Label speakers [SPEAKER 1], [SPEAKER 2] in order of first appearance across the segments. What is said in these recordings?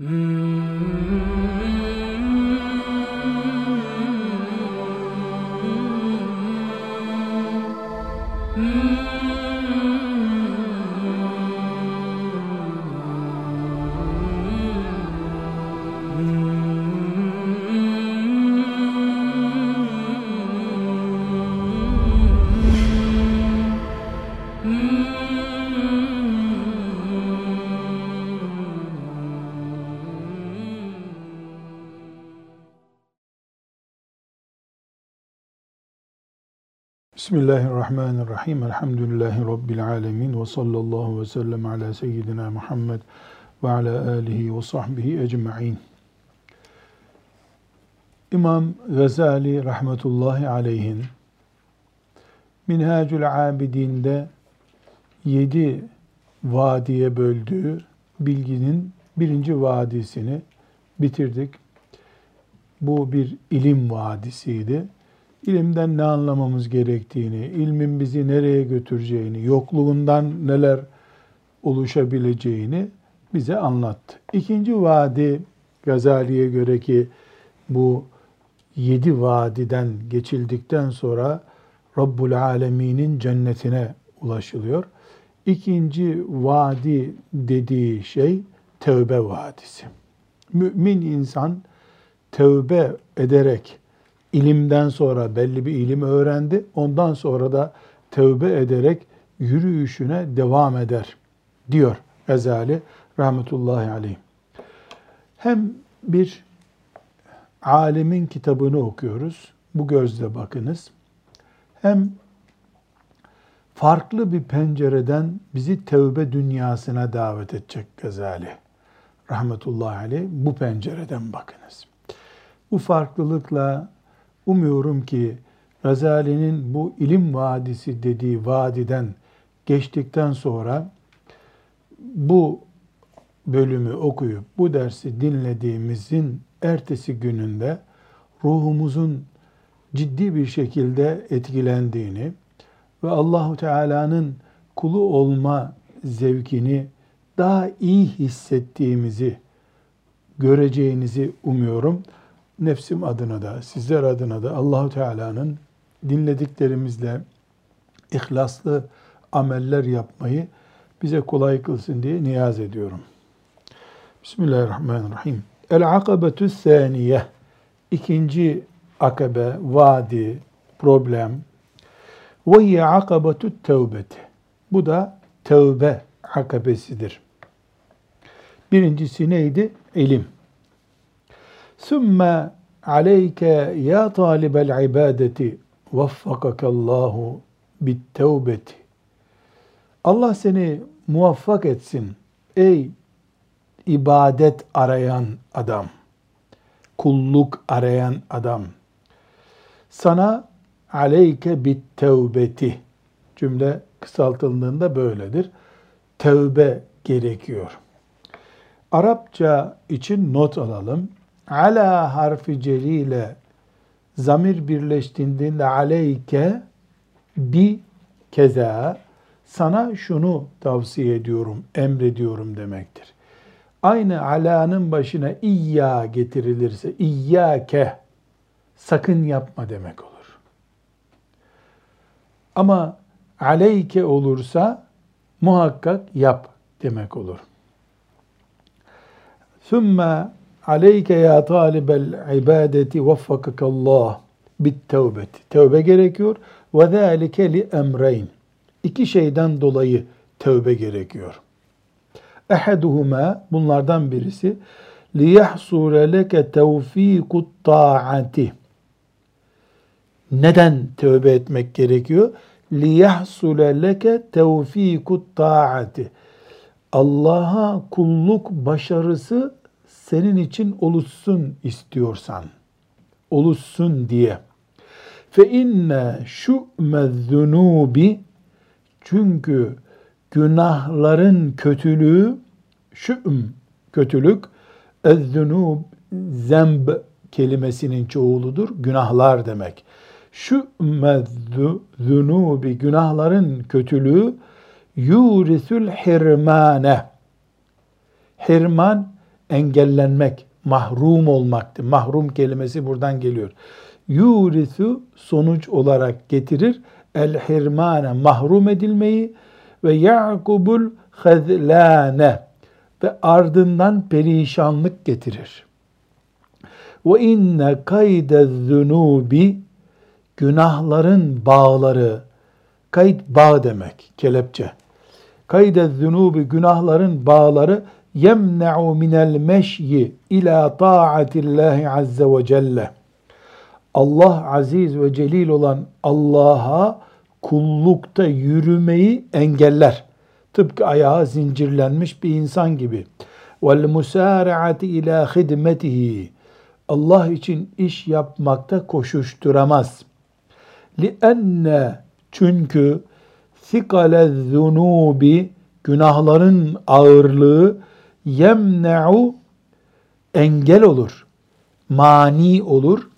[SPEAKER 1] Mm-hmm. Bismillahirrahmanirrahim. Elhamdülillahi Rabbil alemin. Ve sallallahu ve sellem ala seyyidina Muhammed ve ala alihi ve sahbihi ecma'in. İmam Gazali rahmetullahi aleyhin Minhacül Abidin'de yedi vadiye böldüğü bilginin birinci vadisini bitirdik. Bu bir ilim vadisiydi ilimden ne anlamamız gerektiğini, ilmin bizi nereye götüreceğini, yokluğundan neler oluşabileceğini bize anlattı. İkinci vadi Gazali'ye göre ki bu yedi vadiden geçildikten sonra Rabbul Alemin'in cennetine ulaşılıyor. İkinci vadi dediği şey tevbe vadisi. Mümin insan tevbe ederek ilimden sonra belli bir ilim öğrendi. Ondan sonra da tövbe ederek yürüyüşüne devam eder diyor Gazali rahmetullahi aleyh. Hem bir alimin kitabını okuyoruz. Bu gözle bakınız. Hem farklı bir pencereden bizi tevbe dünyasına davet edecek Gazali. Rahmetullahi aleyh bu pencereden bakınız. Bu farklılıkla Umuyorum ki Gazali'nin bu ilim vadisi dediği vadiden geçtikten sonra bu bölümü okuyup bu dersi dinlediğimizin ertesi gününde ruhumuzun ciddi bir şekilde etkilendiğini ve Allahu Teala'nın kulu olma zevkini daha iyi hissettiğimizi göreceğinizi umuyorum nefsim adına da, sizler adına da Allahu Teala'nın dinlediklerimizle ihlaslı ameller yapmayı bize kolay kılsın diye niyaz ediyorum. Bismillahirrahmanirrahim. El akabetü saniye. İkinci akabe, vadi, problem. Ve hiye akabetü tevbeti. Bu da tevbe akabesidir. Birincisi neydi? İlim. Sümme aleyke ya talibel ibadeti vaffakakallahu bit tevbeti. Allah seni muvaffak etsin ey ibadet arayan adam, kulluk arayan adam. Sana aleyke bit tevbeti cümle kısaltıldığında böyledir. Tevbe gerekiyor. Arapça için not alalım ala harfi celile zamir birleştiğinde aleyke bi keza sana şunu tavsiye ediyorum, emrediyorum demektir. Aynı alanın başına iyya getirilirse iyyake sakın yapma demek olur. Ama aleyke olursa muhakkak yap demek olur. Sümme Aleyke ya talibel ibadeti vaffakakallah bit tevbeti. Tevbe gerekiyor. Ve zâlike li emreyn. İki şeyden dolayı tevbe gerekiyor. Ehaduhuma bunlardan birisi li yahsule leke tevfikut taati. Neden tövbe etmek gerekiyor? Li yahsule leke tevfikut taati. Allah'a kulluk başarısı senin için oluşsun istiyorsan, oluşsun diye. Fe inne şu'mezzunubi çünkü günahların kötülüğü şü'm kötülük ezzunub zemb kelimesinin çoğuludur. Günahlar demek. Şu zunubi günahların kötülüğü yurisül hirmane. Hirman engellenmek, mahrum olmaktı. Mahrum kelimesi buradan geliyor. Yurisu sonuç olarak getirir. El hirmane mahrum edilmeyi ve yakubul hazlane ve ardından perişanlık getirir. Ve inne kayde zunubi günahların bağları kayıt bağ demek kelepçe. Kayde zunubi günahların bağları yemne'u minel meşyi ila taatillahi azze ve celle. Allah aziz ve celil olan Allah'a kullukta yürümeyi engeller. Tıpkı ayağı zincirlenmiş bir insan gibi. Vel musari'ati ila hidmetihi. Allah için iş yapmakta koşuşturamaz. Lienne çünkü sikale zunubi günahların ağırlığı yemne'u engel olur. Mani olur.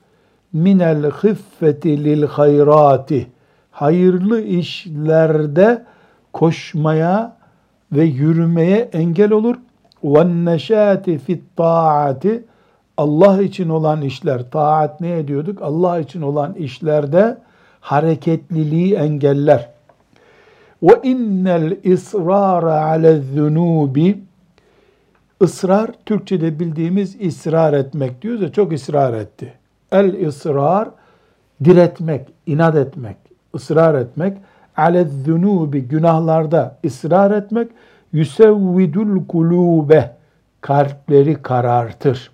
[SPEAKER 1] Minel hıffeti lil hayrati. Hayırlı işlerde koşmaya ve yürümeye engel olur. Neşati fit taati Allah için olan işler, taat ne ediyorduk? Allah için olan işlerde hareketliliği engeller. Ve innel israra ale ısrar Türkçe'de bildiğimiz ısrar etmek diyoruz ya çok ısrar etti. El ısrar diretmek, inat etmek, ısrar etmek. Ale zunubi günahlarda ısrar etmek. Yüsevvidul kulube kalpleri karartır.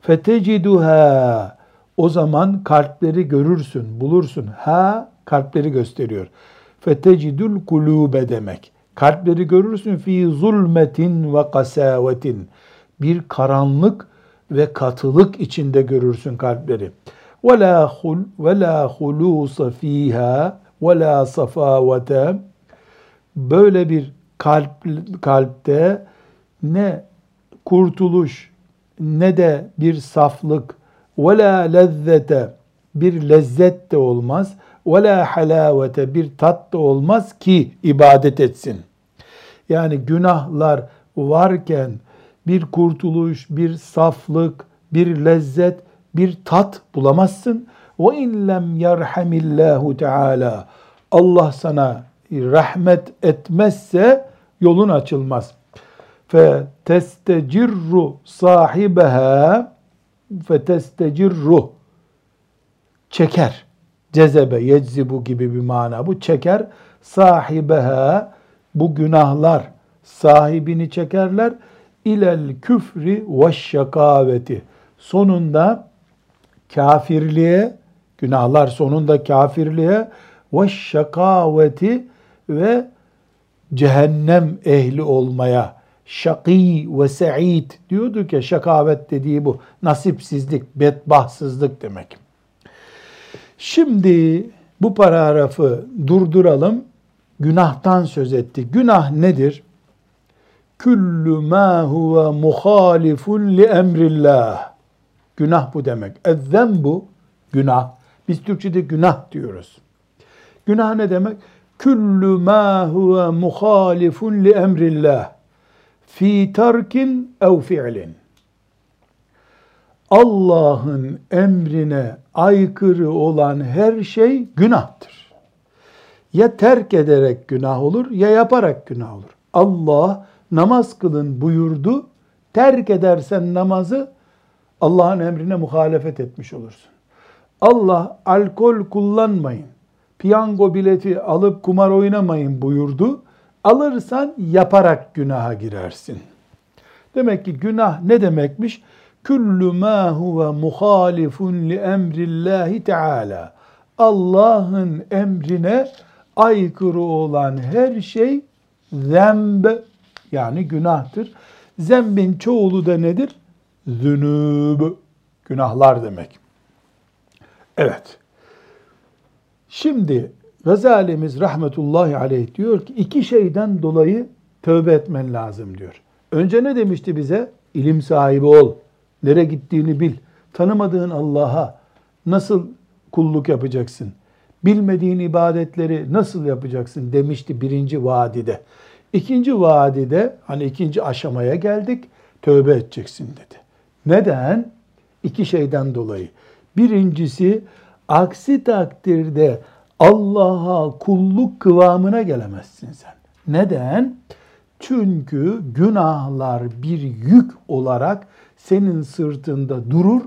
[SPEAKER 1] Feteciduha o zaman kalpleri görürsün, bulursun. Ha kalpleri gösteriyor. Fetecidul kulube demek. Kalpleri görürsün fi zulmetin ve kasavetin. Bir karanlık ve katılık içinde görürsün kalpleri. Ve la hul ve la hulusa fiha ve la safavete. Böyle bir kalp kalpte ne kurtuluş ne de bir saflık ve la lezzete bir lezzet de olmaz ve la halavete bir tat da olmaz ki ibadet etsin. Yani günahlar varken bir kurtuluş, bir saflık, bir lezzet, bir tat bulamazsın. Ve in lem yerhamillahu teala Allah sana rahmet etmezse yolun açılmaz. Fe testecirru sahibeha fe testecirru çeker. Cezebe, yeczibu gibi bir mana. Bu çeker. Sahibeha bu günahlar sahibini çekerler. İlel küfri ve şakaveti. Sonunda kafirliğe, günahlar sonunda kafirliğe ve şakaveti ve cehennem ehli olmaya şakî ve se'id diyorduk ya şakavet dediği bu nasipsizlik, bedbahtsızlık demek. Şimdi bu paragrafı durduralım. Günahtan söz etti. Günah nedir? Küllü mâ huve muhalifun li emrillah. Günah bu demek. Ezzem bu günah. Biz Türkçe'de günah diyoruz. Günah ne demek? Küllü mâ huve muhalifun li emrillah. Fi terkin ev fi'lin. Allah'ın emrine aykırı olan her şey günahtır. Ya terk ederek günah olur ya yaparak günah olur. Allah namaz kılın buyurdu. Terk edersen namazı Allah'ın emrine muhalefet etmiş olursun. Allah alkol kullanmayın, piyango bileti alıp kumar oynamayın buyurdu. Alırsan yaparak günaha girersin. Demek ki günah ne demekmiş? Küllü mâ huve muhalifun li emrillahi teâlâ. Allah'ın emrine aykırı olan her şey zemb yani günahtır. Zembin çoğulu da nedir? Zünüb, günahlar demek. Evet. Şimdi Gazalimiz rahmetullahi aleyh diyor ki iki şeyden dolayı tövbe etmen lazım diyor. Önce ne demişti bize? İlim sahibi ol. Nereye gittiğini bil. Tanımadığın Allah'a nasıl kulluk yapacaksın? Bilmediğin ibadetleri nasıl yapacaksın demişti birinci vadide. İkinci vadide hani ikinci aşamaya geldik. tövbe edeceksin dedi. Neden? İki şeyden dolayı. Birincisi aksi takdirde Allah'a kulluk kıvamına gelemezsin sen. Neden? Çünkü günahlar bir yük olarak senin sırtında durur,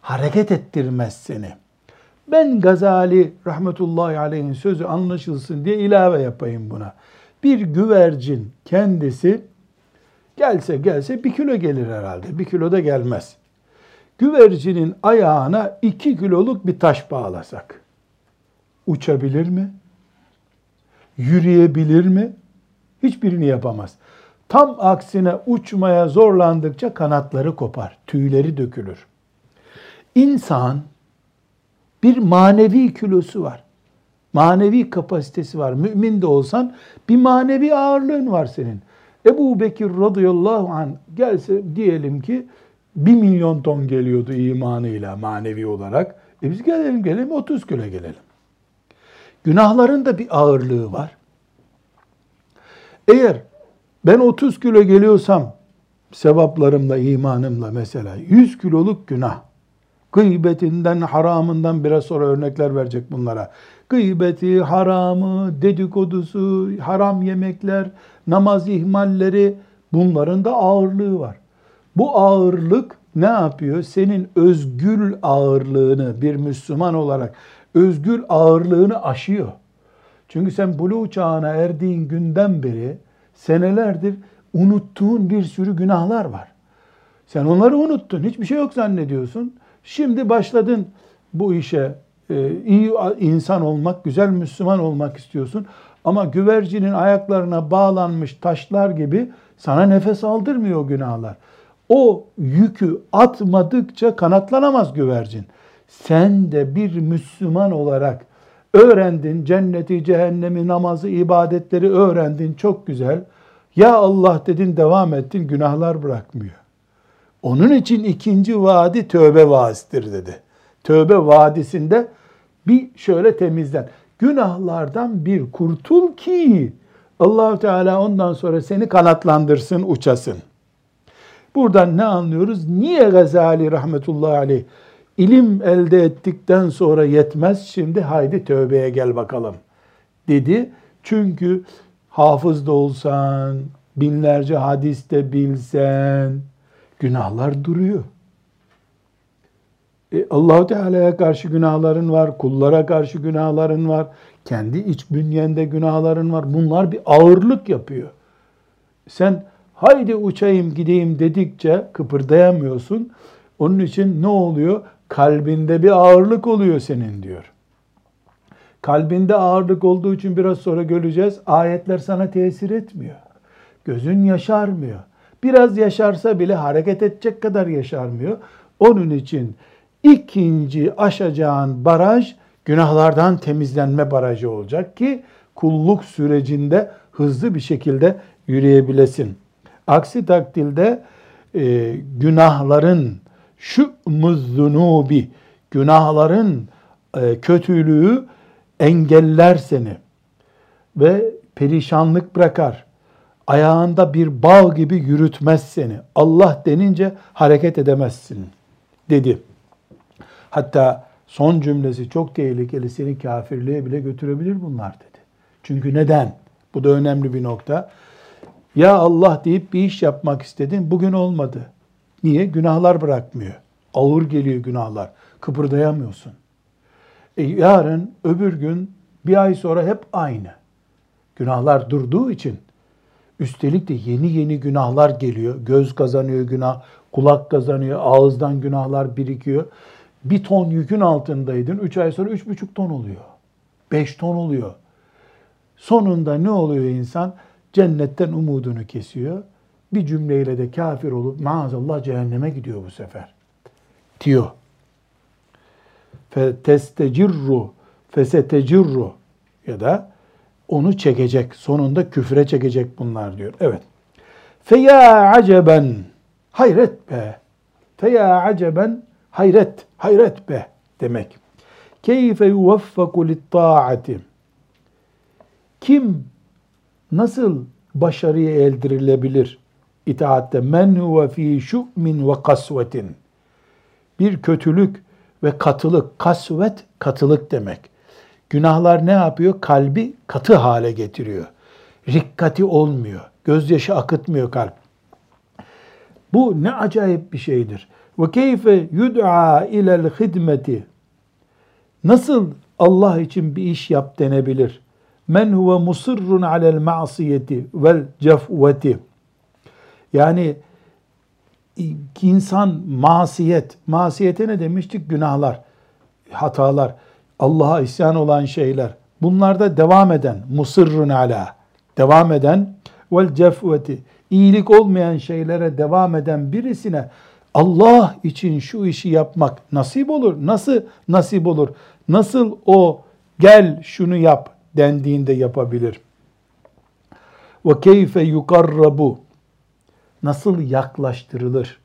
[SPEAKER 1] hareket ettirmez seni. Ben Gazali rahmetullahi aleyhin sözü anlaşılsın diye ilave yapayım buna. Bir güvercin kendisi gelse gelse bir kilo gelir herhalde. Bir kilo da gelmez. Güvercinin ayağına iki kiloluk bir taş bağlasak uçabilir mi? Yürüyebilir mi? Hiçbirini yapamaz. Tam aksine uçmaya zorlandıkça kanatları kopar, tüyleri dökülür. İnsan bir manevi kilosu var. Manevi kapasitesi var. Mümin de olsan bir manevi ağırlığın var senin. Ebu Bekir radıyallahu anh gelse diyelim ki bir milyon ton geliyordu imanıyla manevi olarak. E biz gelelim gelelim 30 kilo gelelim. Günahların da bir ağırlığı var. Eğer ben 30 kilo geliyorsam sevaplarımla, imanımla mesela 100 kiloluk günah. Gıybetinden, haramından biraz sonra örnekler verecek bunlara. Gıybeti, haramı, dedikodusu, haram yemekler, namaz ihmalleri bunların da ağırlığı var. Bu ağırlık ne yapıyor? Senin özgül ağırlığını bir Müslüman olarak özgül ağırlığını aşıyor. Çünkü sen buluğ çağına erdiğin günden beri senelerdir unuttuğun bir sürü günahlar var. Sen onları unuttun. Hiçbir şey yok zannediyorsun. Şimdi başladın bu işe e, iyi insan olmak, güzel Müslüman olmak istiyorsun. Ama güvercinin ayaklarına bağlanmış taşlar gibi sana nefes aldırmıyor günahlar. O yükü atmadıkça kanatlanamaz güvercin. Sen de bir Müslüman olarak öğrendin, cenneti, cehennemi, namazı, ibadetleri öğrendin, çok güzel. Ya Allah dedin, devam ettin, günahlar bırakmıyor. Onun için ikinci vadi tövbe vadisidir dedi. Tövbe vadisinde bir şöyle temizlen. Günahlardan bir kurtul ki allah Teala ondan sonra seni kanatlandırsın, uçasın. Buradan ne anlıyoruz? Niye Gazali rahmetullahi aleyh ilim elde ettikten sonra yetmez şimdi haydi tövbeye gel bakalım dedi. Çünkü hafız da olsan, binlerce hadis de bilsen günahlar duruyor. E, Allahu Teala'ya karşı günahların var, kullara karşı günahların var, kendi iç bünyende günahların var. Bunlar bir ağırlık yapıyor. Sen haydi uçayım gideyim dedikçe kıpırdayamıyorsun. Onun için ne oluyor? Kalbinde bir ağırlık oluyor senin diyor. Kalbinde ağırlık olduğu için biraz sonra göreceğiz. Ayetler sana tesir etmiyor. Gözün yaşarmıyor. Biraz yaşarsa bile hareket edecek kadar yaşarmıyor. Onun için ikinci aşacağın baraj günahlardan temizlenme barajı olacak ki kulluk sürecinde hızlı bir şekilde yürüyebilesin. Aksi takdirde e, günahların şu muzzunubi günahların e, kötülüğü engeller seni ve perişanlık bırakar. Ayağında bir bal gibi yürütmez seni. Allah denince hareket edemezsin dedi. Hatta son cümlesi çok tehlikeli seni kafirliğe bile götürebilir bunlar dedi. Çünkü neden? Bu da önemli bir nokta. Ya Allah deyip bir iş yapmak istedin, bugün olmadı. Niye? Günahlar bırakmıyor. Ağır geliyor günahlar. Kıpırdayamıyorsun. E yarın, öbür gün, bir ay sonra hep aynı. Günahlar durduğu için üstelik de yeni yeni günahlar geliyor. Göz kazanıyor günah, kulak kazanıyor, ağızdan günahlar birikiyor. Bir ton yükün altındaydın, üç ay sonra üç buçuk ton oluyor. Beş ton oluyor. Sonunda ne oluyor insan? Cennetten umudunu kesiyor. Bir cümleyle de kafir olup maazallah cehenneme gidiyor bu sefer. Diyor. Fetestecirru fesetecirru ya da onu çekecek. Sonunda küfre çekecek bunlar diyor. Evet. Feya aceben hayret be. Feya aceben hayret, hayret be demek. Keyfe yuvaffaku litta'ati. Kim nasıl başarıya eldirilebilir itaatte. Men huve fî şu'min ve kasvetin. Bir kötülük ve katılık. Kasvet katılık demek. Günahlar ne yapıyor? Kalbi katı hale getiriyor. Rikkati olmuyor. Gözyaşı akıtmıyor kalp. Bu ne acayip bir şeydir. Ve keyfe yud'a ilel hidmeti. Nasıl Allah için bir iş yap denebilir? Men huve musirrun alel ma'siyeti vel cefveti. Yani insan masiyet, masiyete ne demiştik? Günahlar, hatalar, Allah'a isyan olan şeyler. Bunlarda devam eden, musirrun ala, devam eden vel cefveti, iyilik olmayan şeylere devam eden birisine Allah için şu işi yapmak nasip olur. Nasıl nasip olur? Nasıl o gel şunu yap dendiğinde yapabilir? Ve keyfe yukarrabu nasıl yaklaştırılır?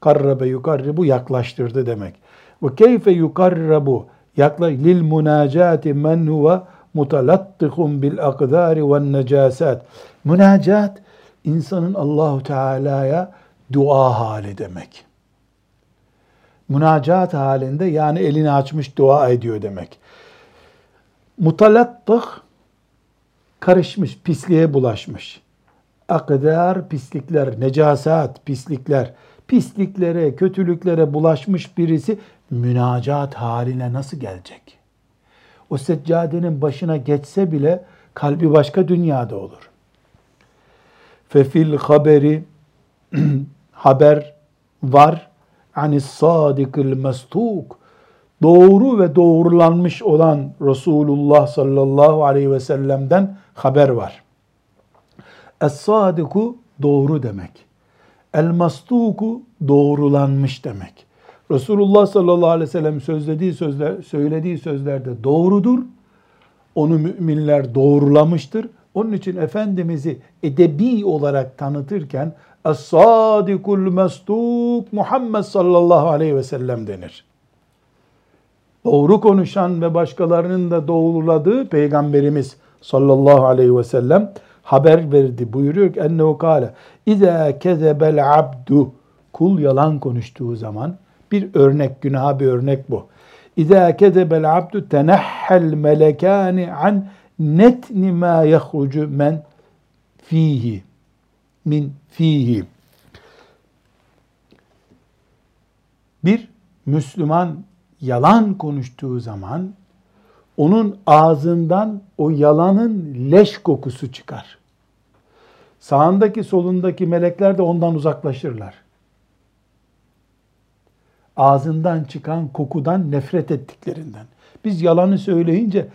[SPEAKER 1] Karrabe yukarribu yaklaştırdı demek. Ve keyfe yukarrabu yakla lil munacati men huve mutalattihun bil akdari ve necasat. Münacat insanın Allahu Teala'ya dua hali demek. Münacat halinde yani elini açmış dua ediyor demek. Mutalattih karışmış, pisliğe bulaşmış. Akdar pislikler, necasat pislikler, pisliklere, kötülüklere bulaşmış birisi münacat haline nasıl gelecek? O seccadenin başına geçse bile kalbi başka dünyada olur. Fefil haberi haber var anis sadikil mestuk doğru ve doğrulanmış olan Resulullah sallallahu aleyhi ve sellem'den haber var. Es-sadiku doğru demek. El-mastuku doğrulanmış demek. Resulullah sallallahu aleyhi ve sellem sözlediği sözler, söylediği sözlerde doğrudur. Onu müminler doğrulamıştır. Onun için Efendimiz'i edebi olarak tanıtırken Es-sadikul mestuk Muhammed sallallahu aleyhi ve sellem denir. Doğru konuşan ve başkalarının da doğruladığı Peygamberimiz sallallahu aleyhi ve sellem haber verdi. Buyuruyor ki ennehu kâle İzâ kezebel abdu kul yalan konuştuğu zaman bir örnek, günaha bir örnek bu. İzâ kezebel abdu tenehhel melekâni an netni mâ yehrucu men fihi min fihi. Bir Müslüman yalan konuştuğu zaman onun ağzından o yalanın leş kokusu çıkar. Sağındaki solundaki melekler de ondan uzaklaşırlar. Ağzından çıkan kokudan nefret ettiklerinden. Biz yalanı söyleyince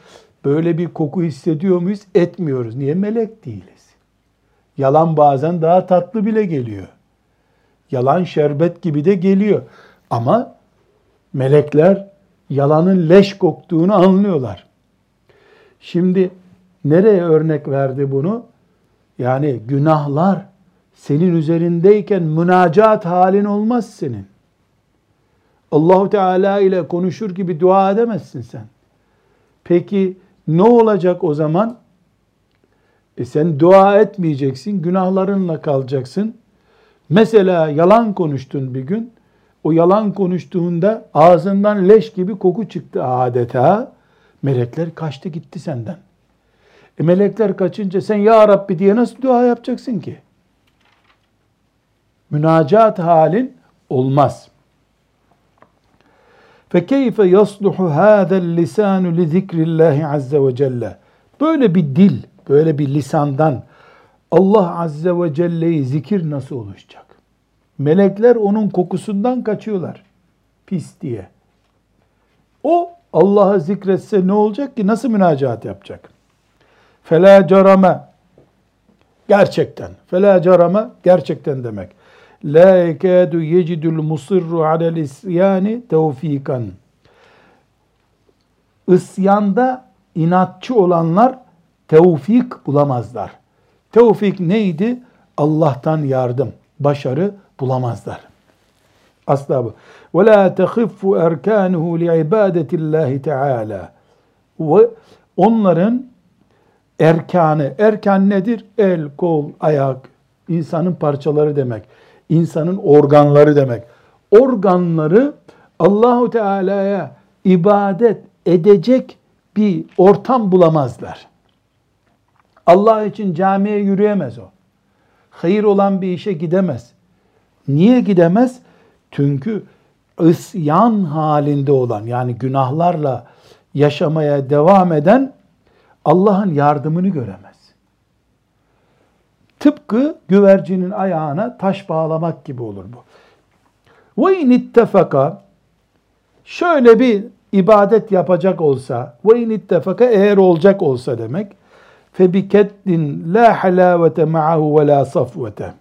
[SPEAKER 1] böyle bir koku hissediyor muyuz? Etmiyoruz. Niye? Melek değiliz. Yalan bazen daha tatlı bile geliyor. Yalan şerbet gibi de geliyor. Ama melekler yalanın leş koktuğunu anlıyorlar. Şimdi nereye örnek verdi bunu? Yani günahlar senin üzerindeyken münacat halin olmaz senin. Allahu Teala ile konuşur gibi dua edemezsin sen. Peki ne olacak o zaman? E sen dua etmeyeceksin, günahlarınla kalacaksın. Mesela yalan konuştun bir gün. O yalan konuştuğunda ağzından leş gibi koku çıktı adeta. Melekler kaçtı gitti senden. E melekler kaçınca sen ya Rabbi diye nasıl dua yapacaksın ki? Münacat halin olmaz. فَكَيْفَ يَصْلُحُ هَذَا اللِّسَانُ لِذِكْرِ اللّٰهِ عَزَّ وَجَلَّ Böyle bir dil, böyle bir lisandan Allah Azze ve Celle'yi zikir nasıl oluşacak? Melekler onun kokusundan kaçıyorlar. Pis diye. O Allah'ı zikretse ne olacak ki? Nasıl münacat yapacak? Fela carame gerçekten. Fela carame gerçekten demek. La yekadu yecidul musirru alel isyani tevfikan. Isyanda inatçı olanlar tevfik bulamazlar. Tevfik neydi? Allah'tan yardım, başarı bulamazlar. Asla bu. Ve la tehiffu erkanuhu li ibadetillahi teala. Ve onların erkanı, erkan nedir? El, kol, ayak, insanın parçaları demek. İnsanın organları demek. Organları Allahu Teala'ya ibadet edecek bir ortam bulamazlar. Allah için camiye yürüyemez o. Hayır olan bir işe gidemez. Niye gidemez? Çünkü isyan halinde olan yani günahlarla yaşamaya devam eden Allah'ın yardımını göremez. Tıpkı güvercinin ayağına taş bağlamak gibi olur bu. Ve in ittefaka şöyle bir ibadet yapacak olsa ve in ittefaka eğer olacak olsa demek fe bi keddin la halavete ma'ahu ve la safvete.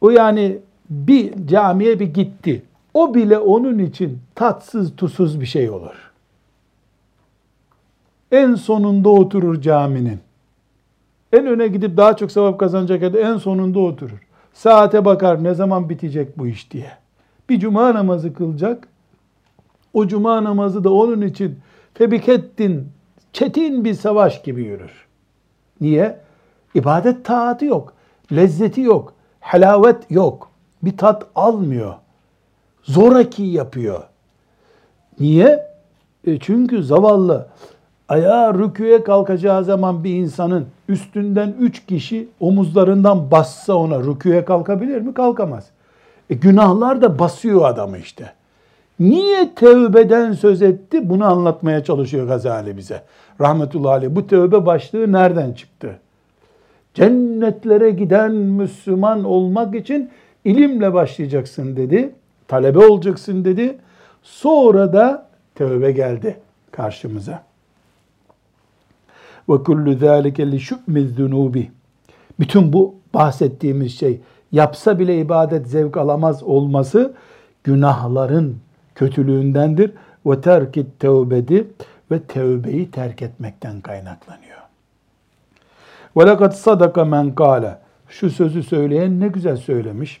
[SPEAKER 1] O yani bir camiye bir gitti. O bile onun için tatsız tuzsuz bir şey olur. En sonunda oturur caminin. En öne gidip daha çok sevap kazanacak yerde en sonunda oturur. Saate bakar ne zaman bitecek bu iş diye. Bir cuma namazı kılacak. O cuma namazı da onun için febikettin çetin bir savaş gibi yürür. Niye? İbadet taatı yok. Lezzeti yok. Halavet yok. Bir tat almıyor. Zoraki yapıyor. Niye? E çünkü zavallı ayağa rüküye kalkacağı zaman bir insanın üstünden üç kişi omuzlarından bassa ona rüküye kalkabilir mi? Kalkamaz. E günahlar da basıyor adamı işte. Niye tevbeden söz etti? Bunu anlatmaya çalışıyor Gazali bize. Rahmetullahi aleyh. Bu tövbe başlığı nereden çıktı? Cennetlere giden Müslüman olmak için ilimle başlayacaksın dedi. Talebe olacaksın dedi. Sonra da tövbe geldi karşımıza. Ve kullu zâlike li şü'miz. Bütün bu bahsettiğimiz şey yapsa bile ibadet zevk alamaz olması günahların kötülüğündendir. Ve terkit tevbedi ve tevbeyi terk etmekten kaynaklanıyor. Ve lekad sadaka men kâle. Şu sözü söyleyen ne güzel söylemiş.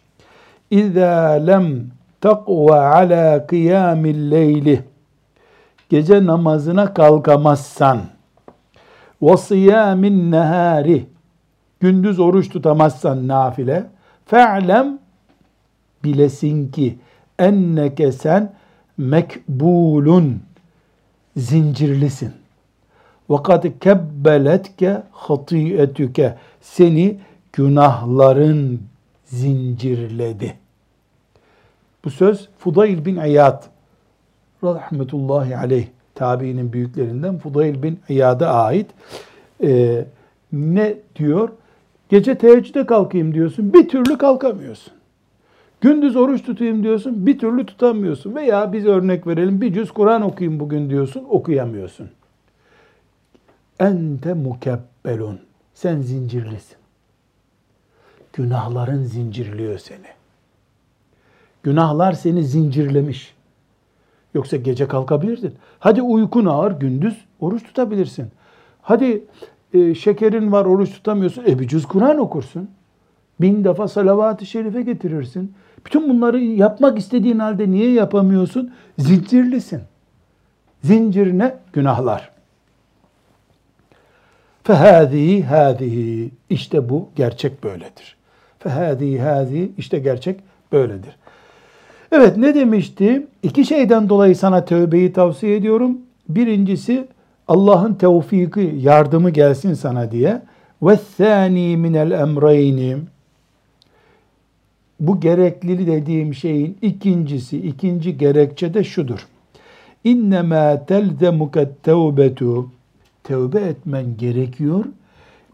[SPEAKER 1] İzâ lem takva ala kıyamil leyli. Gece namazına kalkamazsan siyamin nehari gündüz oruç tutamazsan nafile fe'lem bilesin ki enneke sen mekbulun zincirlisin. Ve kad kebbeletke hatiyetüke seni günahların zincirledi. Bu söz Fudayl bin İyad rahmetullahi aleyh tabiinin büyüklerinden Fudayl bin İyad'a ait e, ne diyor? Gece teheccüde kalkayım diyorsun, bir türlü kalkamıyorsun. Gündüz oruç tutayım diyorsun, bir türlü tutamıyorsun. Veya biz örnek verelim, bir cüz Kur'an okuyayım bugün diyorsun, okuyamıyorsun. Ente mukebbelun. Sen zincirlisin. Günahların zincirliyor seni. Günahlar seni zincirlemiş. Yoksa gece kalkabilirdin. Hadi uykun ağır, gündüz oruç tutabilirsin. Hadi e, şekerin var, oruç tutamıyorsun. E bir cüz Kur'an okursun. Bin defa salavat-ı şerife getirirsin. Bütün bunları yapmak istediğin halde niye yapamıyorsun? Zincirlisin. Zincir ne? Günahlar. Fehâzihi hâzihi. İşte bu gerçek böyledir. Fehâzihi hâzihi. İşte gerçek böyledir. Evet ne demişti? İki şeyden dolayı sana tövbeyi tavsiye ediyorum. Birincisi Allah'ın tevfiki, yardımı gelsin sana diye. Ve thani minel emreyni. Bu gerekli dediğim şeyin ikincisi, ikinci gerekçe de şudur. İnnemâ telzemuke tevbetu. Tevbe etmen gerekiyor.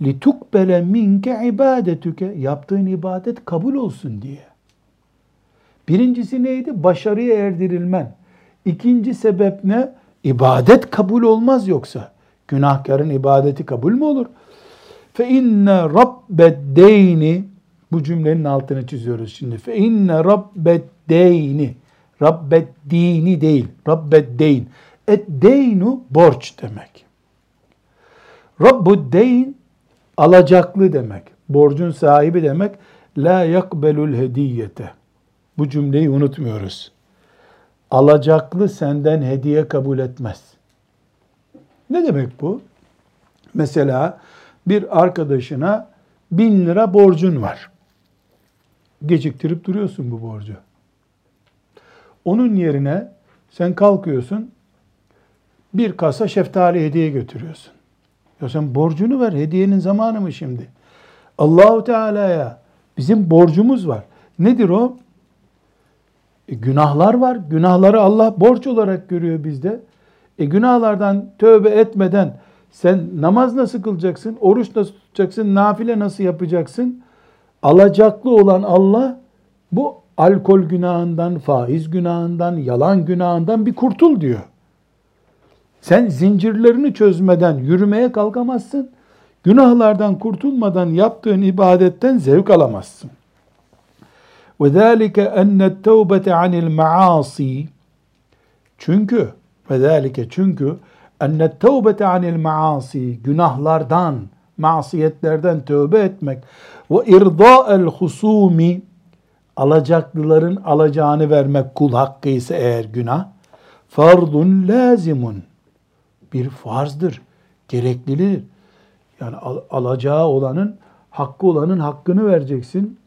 [SPEAKER 1] Litukbele minke ibadetüke. Yaptığın ibadet kabul olsun diye. Birincisi neydi? Başarıya erdirilmen. İkinci sebep ne? İbadet kabul olmaz yoksa. Günahkarın ibadeti kabul mü olur? Fe inne rabbed bu cümlenin altını çiziyoruz şimdi. Fe inne rabbed deyni rabbed dini değil. Rabbed deyn. Et deynu borç demek. Rabbu deyn alacaklı demek. Borcun sahibi demek. La yakbelul hediyete. Bu cümleyi unutmuyoruz. Alacaklı senden hediye kabul etmez. Ne demek bu? Mesela bir arkadaşına bin lira borcun var. Geciktirip duruyorsun bu borcu. Onun yerine sen kalkıyorsun bir kasa şeftali hediye götürüyorsun. Ya sen borcunu ver. Hediyenin zamanı mı şimdi? Allahu Teala'ya bizim borcumuz var. Nedir o? E, günahlar var. Günahları Allah borç olarak görüyor bizde. E günahlardan tövbe etmeden sen namaz nasıl kılacaksın? Oruç nasıl tutacaksın? Nafile nasıl yapacaksın? Alacaklı olan Allah bu alkol günahından, faiz günahından, yalan günahından bir kurtul diyor. Sen zincirlerini çözmeden yürümeye kalkamazsın. Günahlardan kurtulmadan yaptığın ibadetten zevk alamazsın وَذَٰلِكَ اَنَّ التَّوْبَةَ عَنِ الْمَعَاصِي Çünkü, وَذَٰلِكَ çünkü اَنَّ التَّوْبَةَ عَنِ الْمَعَاصِي Günahlardan, masiyetlerden tövbe etmek ve irda'el husumi alacaklıların alacağını vermek kul hakkı ise eğer günah fardun lazimun bir farzdır, gereklidir. Yani al, alacağı olanın, hakkı olanın hakkını vereceksin.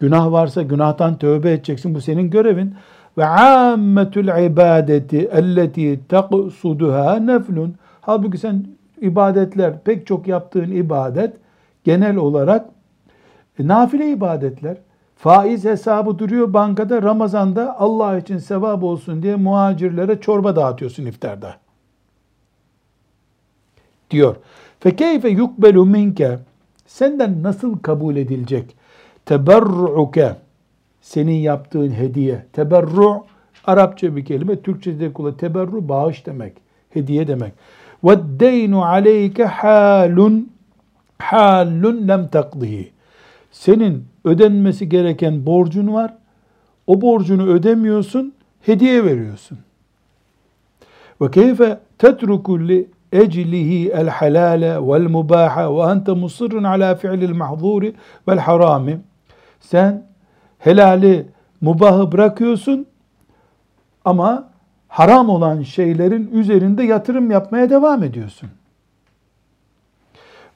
[SPEAKER 1] Günah varsa günahtan tövbe edeceksin. Bu senin görevin. Ve ammetul ibadeti elleti taqsuduha neflun. Halbuki sen ibadetler, pek çok yaptığın ibadet genel olarak e, nafile ibadetler. Faiz hesabı duruyor bankada Ramazan'da Allah için sevap olsun diye muhacirlere çorba dağıtıyorsun iftarda diyor. Fekeyfe yukbelu minke senden nasıl kabul edilecek? Teberru'uke senin yaptığın hediye. Teberru Arapça bir kelime. Türkçe'de kullan. Teberru bağış demek. Hediye demek. Ve deynu aleyke halun halun lem takdihi. Senin ödenmesi gereken borcun var. O borcunu ödemiyorsun, hediye veriyorsun. Ve keyfe tetruku li eclihi el halale vel mubaha ve ente musirrun ala fi'lil mahzuri vel harami. Sen helali, mubahı bırakıyorsun ama haram olan şeylerin üzerinde yatırım yapmaya devam ediyorsun.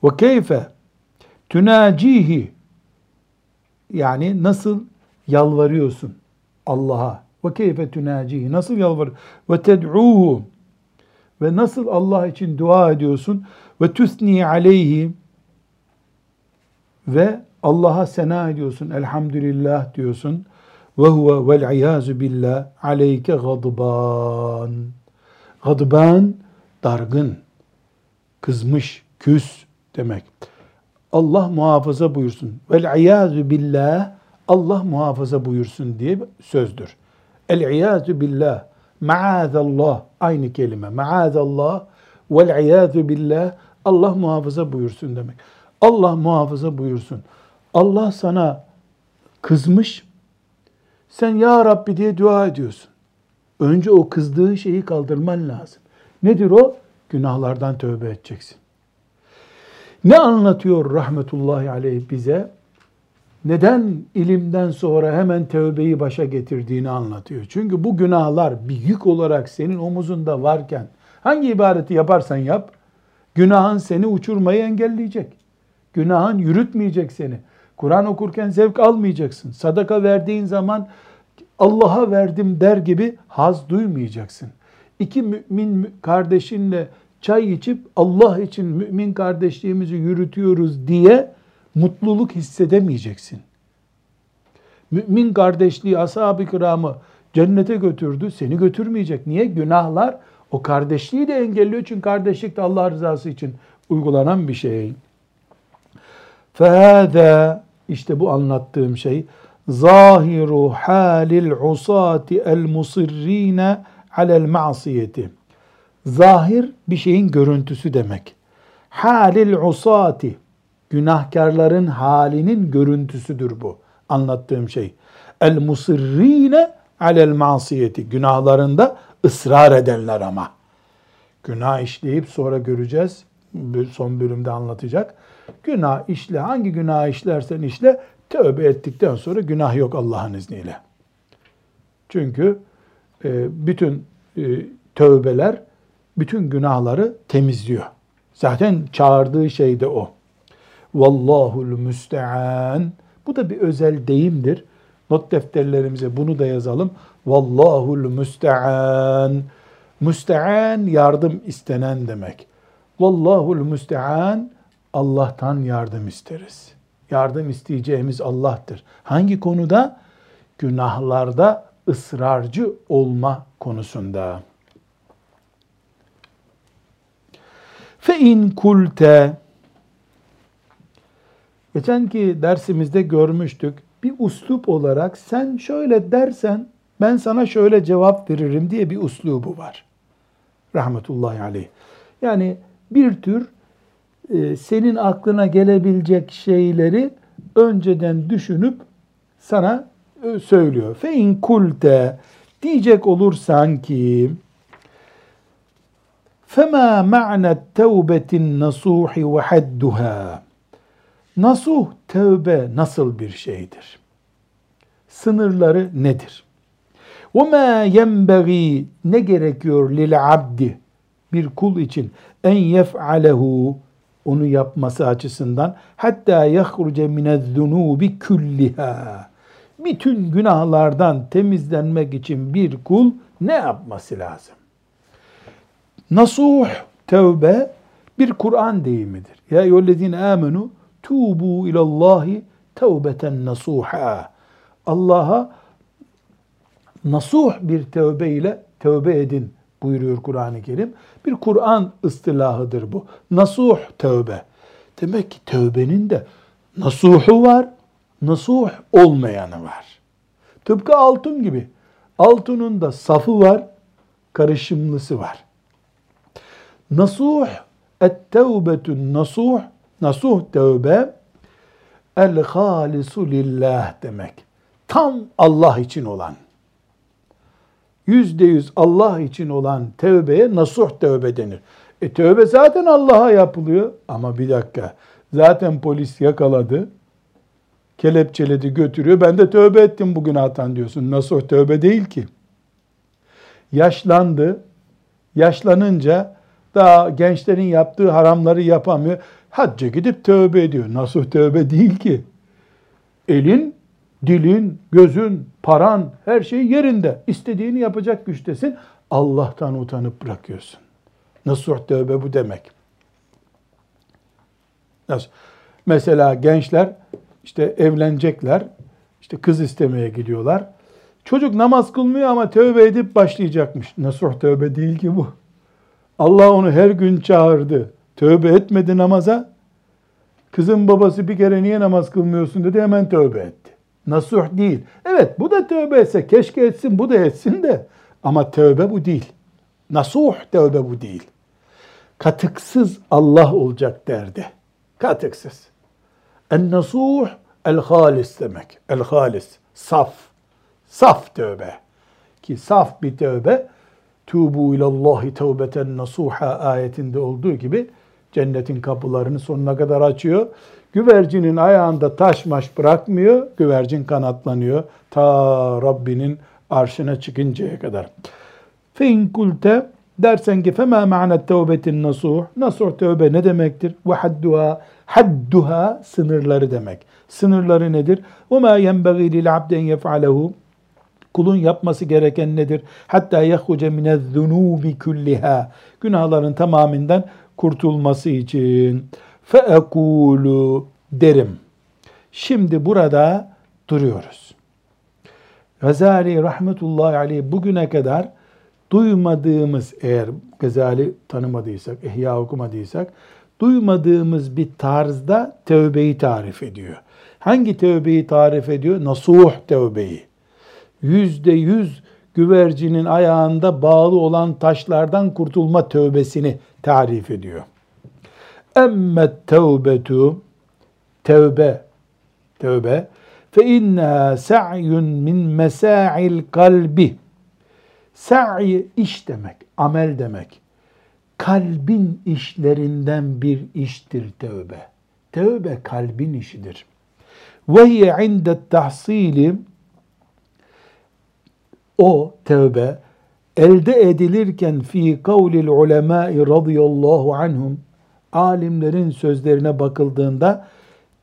[SPEAKER 1] Ve keyfe tunacihi yani nasıl yalvarıyorsun Allah'a? Ve keyfe tunacihi nasıl yalvar? Ve ted'uhu ve nasıl Allah için dua ediyorsun? Ve tusni aleyhi ve Allah'a sena ediyorsun. Elhamdülillah diyorsun. Ve huve vel iyazu billah aleyke gadban. Gadban dargın, kızmış, küs demek. Allah muhafaza buyursun. Vel iyazu billah Allah muhafaza buyursun diye sözdür. El iyazu billah maazallah aynı kelime. Maazallah vel iyadu billah Allah muhafaza buyursun demek. Allah muhafaza buyursun. Allah sana kızmış. Sen ya Rabbi diye dua ediyorsun. Önce o kızdığın şeyi kaldırman lazım. Nedir o? Günahlardan tövbe edeceksin. Ne anlatıyor rahmetullahi aleyh bize? neden ilimden sonra hemen tövbeyi başa getirdiğini anlatıyor. Çünkü bu günahlar bir yük olarak senin omuzunda varken hangi ibadeti yaparsan yap, günahın seni uçurmayı engelleyecek. Günahın yürütmeyecek seni. Kur'an okurken zevk almayacaksın. Sadaka verdiğin zaman Allah'a verdim der gibi haz duymayacaksın. İki mümin kardeşinle çay içip Allah için mümin kardeşliğimizi yürütüyoruz diye mutluluk hissedemeyeceksin. Mümin kardeşliği ashab-ı kiramı cennete götürdü, seni götürmeyecek. Niye? Günahlar o kardeşliği de engelliyor. Çünkü kardeşlik de Allah rızası için uygulanan bir şey. فَهَذَا işte bu anlattığım şey zahiru halil usati el musirrine alel ma'siyeti. Zahir bir şeyin görüntüsü demek. Halil usati Günahkarların halinin görüntüsüdür bu. Anlattığım şey. El musirrine alel masiyeti. Günahlarında ısrar edenler ama. Günah işleyip sonra göreceğiz. Son bölümde anlatacak. Günah işle. Hangi günah işlersen işle. Tövbe ettikten sonra günah yok Allah'ın izniyle. Çünkü e, bütün e, tövbeler bütün günahları temizliyor. Zaten çağırdığı şey de o. Vallahul müstean. Bu da bir özel deyimdir. Not defterlerimize bunu da yazalım. Vallahul müstean. Müstean yardım istenen demek. Vallahul müstean Allah'tan yardım isteriz. Yardım isteyeceğimiz Allah'tır. Hangi konuda? Günahlarda ısrarcı olma konusunda. Fe in kulte Geçenki dersimizde görmüştük. Bir uslup olarak sen şöyle dersen ben sana şöyle cevap veririm diye bir uslubu var. Rahmetullahi aleyh. Yani bir tür e, senin aklına gelebilecek şeyleri önceden düşünüp sana e, söylüyor. Fe in kulte diyecek olursan ki فَمَا مَعْنَ التَّوْبَةِ النَّصُوحِ وَحَدُّهَا Nasuh, tevbe nasıl bir şeydir? Sınırları nedir? وَمَا يَنْبَغِي Ne gerekiyor lil abdi bir kul için en yef'alehu onu yapması açısından hatta yahruce minez-zunubi kulliha bütün günahlardan temizlenmek için bir kul ne yapması lazım? Nasuh, tevbe bir Kur'an deyimidir. Ya eyyühellezine amenu tubu ilallahi tevbeten nasuha. Allah'a nasuh bir tevbe ile tevbe edin buyuruyor Kur'an-ı Kerim. Bir Kur'an ıstılahıdır bu. Nasuh tevbe. Demek ki tevbenin de nasuhu var, nasuh olmayanı var. Tıpkı altın gibi. Altının da safı var, karışımlısı var. Nasuh, et-tevbetun nasuh, nasuh tevbe, el-halisu lillah demek. Tam Allah için olan, yüzde yüz Allah için olan tevbeye nasuh tevbe denir. E tövbe zaten Allah'a yapılıyor. Ama bir dakika, zaten polis yakaladı, kelepçeledi götürüyor. Ben de tövbe ettim bugün günahtan diyorsun. Nasuh tövbe değil ki. Yaşlandı, yaşlanınca daha gençlerin yaptığı haramları yapamıyor. Hacca gidip tövbe ediyor. Nasıl tövbe değil ki? Elin, dilin, gözün, paran, her şey yerinde. İstediğini yapacak güçtesin. Allah'tan utanıp bırakıyorsun. Nasuh tövbe bu demek. Nasıl? Mesela gençler işte evlenecekler. işte kız istemeye gidiyorlar. Çocuk namaz kılmıyor ama tövbe edip başlayacakmış. Nasuh tövbe değil ki bu. Allah onu her gün çağırdı. Tövbe etmedi namaza. Kızın babası bir kere niye namaz kılmıyorsun dedi hemen tövbe etti. Nasuh değil. Evet bu da tövbe etse keşke etsin bu da etsin de ama tövbe bu değil. Nasuh tövbe bu değil. Katıksız Allah olacak derdi. Katıksız. En nasuh el halis demek. El halis. Saf. Saf tövbe. Ki saf bir tövbe Tubu ilallahi tevbeten nasuha ayetinde olduğu gibi cennetin kapılarını sonuna kadar açıyor. Güvercinin ayağında taş maş bırakmıyor. Güvercin kanatlanıyor. Ta Rabbinin arşına çıkıncaya kadar. Fe kulte dersen ki fema ma'na tevbetin nasuh. Nasuh tevbe ne demektir? Ve hadduha hadduha sınırları demek. Sınırları nedir? Ve ma yenbagî lil abden yef'alehu Kulun yapması gereken nedir? Hatta yahruce minez-zunubi kulliha. Günahların tamamından kurtulması için. Feekulu derim. Şimdi burada duruyoruz. Gazali rahmetullahi aleyh bugüne kadar duymadığımız eğer Gazali tanımadıysak, ihya okumadıysak, duymadığımız bir tarzda tövbeyi tarif ediyor. Hangi tövbeyi tarif ediyor? Nasuh tövbeyi yüzde yüz güvercinin ayağında bağlı olan taşlardan kurtulma tövbesini tarif ediyor. Emmet tevbetu tevbe tevbe fe inna sa'yun min mesa'il kalbi sa'i iş demek, amel demek. Kalbin işlerinden bir iştir tevbe. Tevbe kalbin işidir. Ve hiye inde tahsili o tevbe elde edilirken fi kavlil ulemai radıyallahu anhum alimlerin sözlerine bakıldığında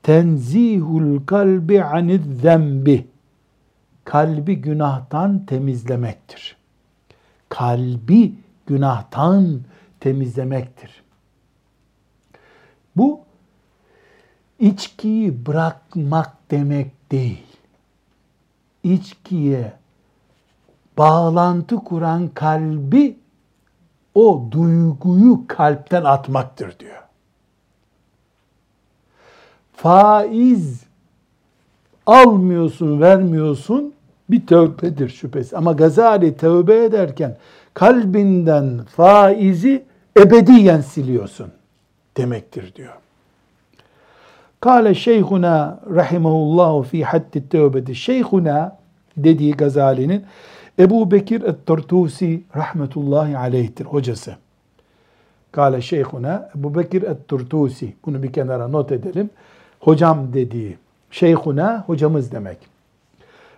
[SPEAKER 1] tenzihul kalbi anid zembi kalbi günahtan temizlemektir. Kalbi günahtan temizlemektir. Bu içkiyi bırakmak demek değil. İçkiye bağlantı kuran kalbi o duyguyu kalpten atmaktır diyor. Faiz almıyorsun, vermiyorsun bir tövbedir şüphesi. Ama Gazali tövbe ederken kalbinden faizi ebediyen siliyorsun demektir diyor. Kale şeyhuna rahimahullahu fi haddi tövbeti. Şeyhuna dediği Gazali'nin Ebu Bekir et-Turtusi rahmetullahi aleyhtir hocası. Kale şeyhuna Ebu Bekir et-Turtusi. Bunu bir kenara not edelim. Hocam dediği. Şeyhuna hocamız demek.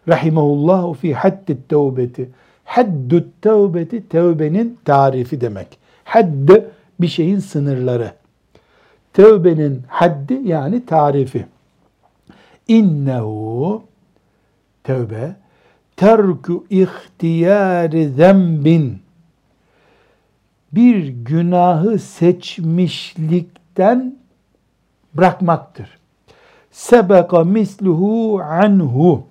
[SPEAKER 1] Rahimahullahu fi haddi tevbeti. Haddü tevbeti tevbenin tarifi demek. Hadd bir şeyin sınırları. Tevbenin haddi yani tarifi. İnnehu tevbe terku ihtiyari zembin. Bir günahı seçmişlikten bırakmaktır. Sebeka misluhu anhu.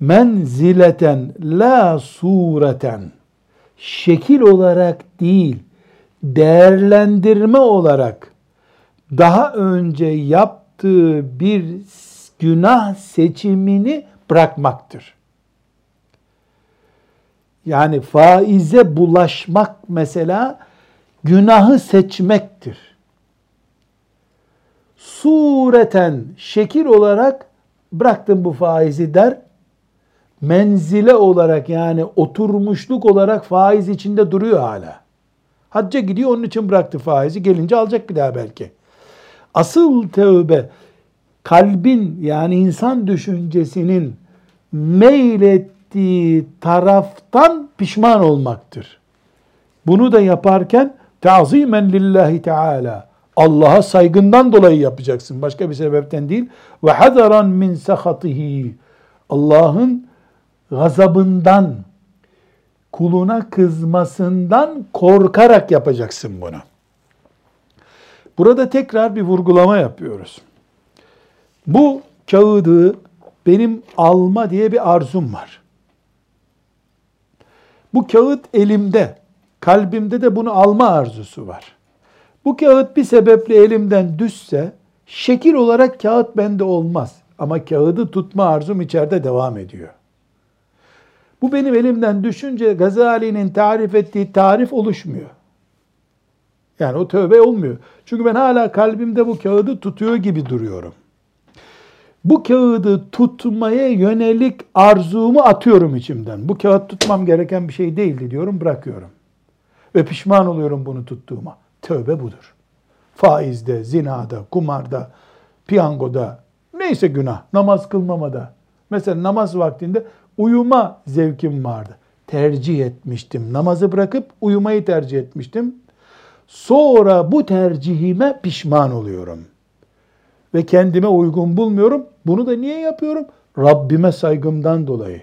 [SPEAKER 1] Menzileten la sureten. Şekil olarak değil değerlendirme olarak daha önce yaptığı bir günah seçimini bırakmaktır. Yani faize bulaşmak mesela günahı seçmektir. Sureten şekil olarak bıraktım bu faizi der. Menzile olarak yani oturmuşluk olarak faiz içinde duruyor hala. Hacca gidiyor onun için bıraktı faizi. Gelince alacak bir daha belki. Asıl tövbe kalbin yani insan düşüncesinin meylettiği taraftan pişman olmaktır. Bunu da yaparken tazimen lillahi teala Allah'a saygından dolayı yapacaksın. Başka bir sebepten değil. Ve hadaran min sahatihi. Allah'ın gazabından, kuluna kızmasından korkarak yapacaksın bunu. Burada tekrar bir vurgulama yapıyoruz. Bu kağıdı benim alma diye bir arzum var. Bu kağıt elimde, kalbimde de bunu alma arzusu var. Bu kağıt bir sebeple elimden düşse, şekil olarak kağıt bende olmaz. Ama kağıdı tutma arzum içeride devam ediyor. Bu benim elimden düşünce Gazali'nin tarif ettiği tarif oluşmuyor. Yani o tövbe olmuyor. Çünkü ben hala kalbimde bu kağıdı tutuyor gibi duruyorum. Bu kağıdı tutmaya yönelik arzumu atıyorum içimden. Bu kağıt tutmam gereken bir şey değildi diyorum, bırakıyorum. Ve pişman oluyorum bunu tuttuğuma. Tövbe budur. Faizde, zinada, kumarda, piyangoda, neyse günah, namaz kılmamada. Mesela namaz vaktinde uyuma zevkim vardı. Tercih etmiştim. Namazı bırakıp uyumayı tercih etmiştim. Sonra bu tercihime pişman oluyorum. Ve kendime uygun bulmuyorum. Bunu da niye yapıyorum? Rabbime saygımdan dolayı.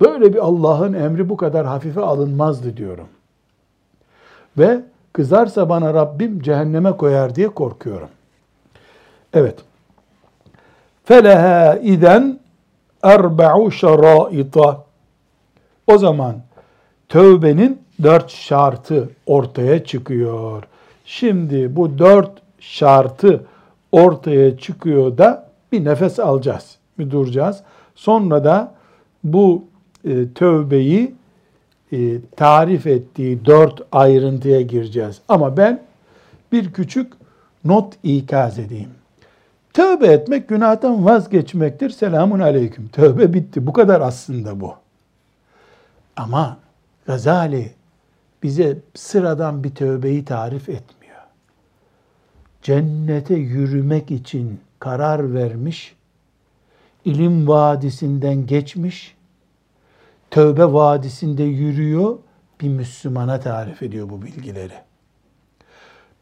[SPEAKER 1] Böyle bir Allah'ın emri bu kadar hafife alınmazdı diyorum. Ve kızarsa bana Rabbim cehenneme koyar diye korkuyorum. Evet. Feleha iden erba'u şaraita. O zaman tövbenin dört şartı ortaya çıkıyor. Şimdi bu dört şartı ortaya çıkıyor da bir nefes alacağız, bir duracağız. Sonra da bu e, tövbeyi e, tarif ettiği dört ayrıntıya gireceğiz. Ama ben bir küçük not ikaz edeyim. Tövbe etmek günahtan vazgeçmektir. Selamun aleyküm. Tövbe bitti. Bu kadar aslında bu. Ama Gazali bize sıradan bir tövbeyi tarif etmiyor. Cennete yürümek için karar vermiş, ilim vadisinden geçmiş, tövbe vadisinde yürüyor, bir Müslümana tarif ediyor bu bilgileri.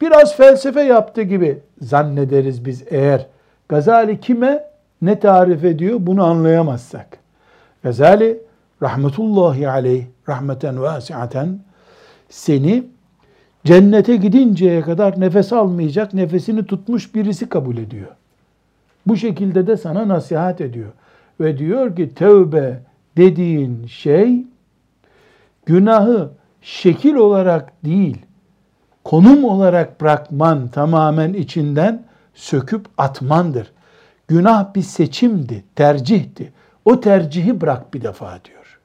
[SPEAKER 1] Biraz felsefe yaptı gibi zannederiz biz eğer Gazali kime? ne tarif ediyor bunu anlayamazsak. Gazali rahmetullahi aleyh rahmeten vasiaten seni cennete gidinceye kadar nefes almayacak, nefesini tutmuş birisi kabul ediyor. Bu şekilde de sana nasihat ediyor. Ve diyor ki tevbe dediğin şey günahı şekil olarak değil, konum olarak bırakman tamamen içinden söküp atmandır. Günah bir seçimdi, tercihti. O tercihi bırak bir defa diyor.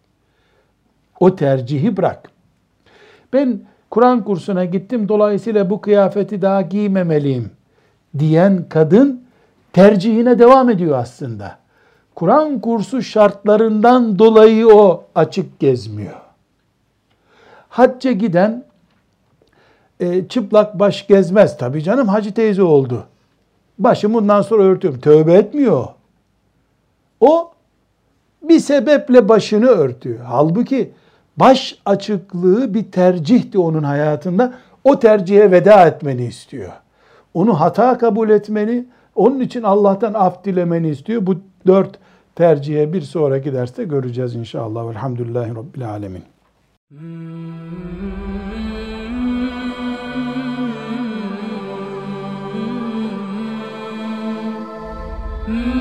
[SPEAKER 1] O tercihi bırak. Ben Kur'an kursuna gittim dolayısıyla bu kıyafeti daha giymemeliyim diyen kadın tercihine devam ediyor aslında. Kur'an kursu şartlarından dolayı o açık gezmiyor. Hacca giden e, çıplak baş gezmez. Tabii canım hacı teyze oldu. Başım bundan sonra örtüyorum. Tövbe etmiyor. O bir sebeple başını örtüyor. Halbuki baş açıklığı bir tercihti onun hayatında. O tercihe veda etmeni istiyor. Onu hata kabul etmeni, onun için Allah'tan af dilemeni istiyor. Bu dört tercihe bir sonraki derste göreceğiz inşallah. Velhamdülillahi Rabbil Alemin. Hmm. -hmm.